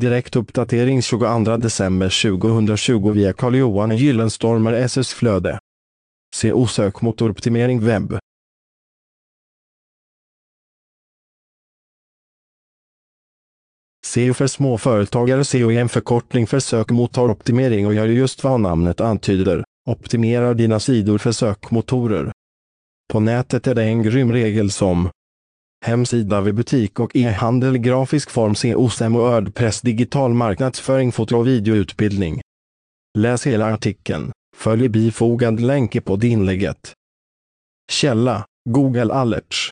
Direktuppdatering 22 december 2020 via Carl-Johan Gyllenstormer SS Flöde. CO sökmotoroptimering webb. SEO för småföretagare SEO är en förkortning för sökmotoroptimering och gör just vad namnet antyder, optimerar dina sidor för sökmotorer. På nätet är det en grym regel som Hemsida vid butik och e-handel grafisk form SEO-SEM och Wordpress digital marknadsföring foto och videoutbildning. Läs hela artikeln. Följ bifogad länk i poddinlägget. Källa Google Alerts